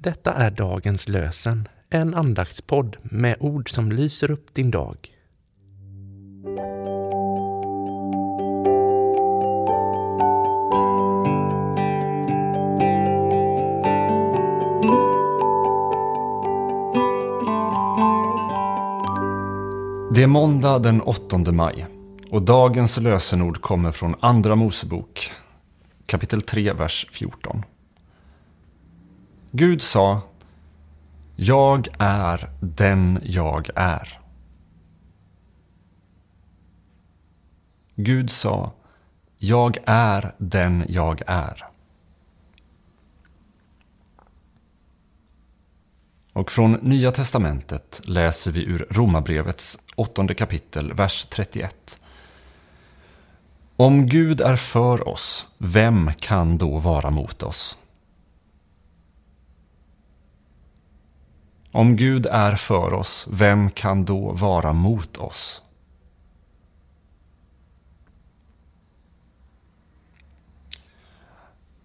Detta är dagens lösen, en andaktspodd med ord som lyser upp din dag. Det är måndag den 8 maj och dagens lösenord kommer från Andra Mosebok kapitel 3, vers 14. Gud sa Jag är den jag är. Gud sa Jag är den jag är. Och från Nya Testamentet läser vi ur Romarbrevets åttonde kapitel, vers 31. Om Gud är för oss, vem kan då vara mot oss? Om Gud är för oss, vem kan då vara mot oss?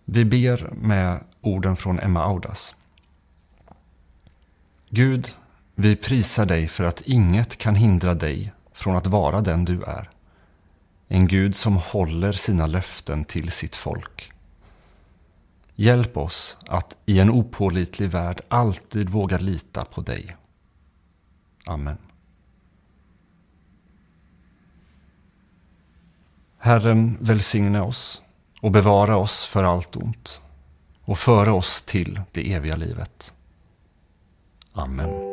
Vi ber med orden från Emma Audas. Gud, vi prisar dig för att inget kan hindra dig från att vara den du är. En Gud som håller sina löften till sitt folk. Hjälp oss att i en opålitlig värld alltid våga lita på dig. Amen. Herren välsigne oss och bevara oss för allt ont och föra oss till det eviga livet. Amen.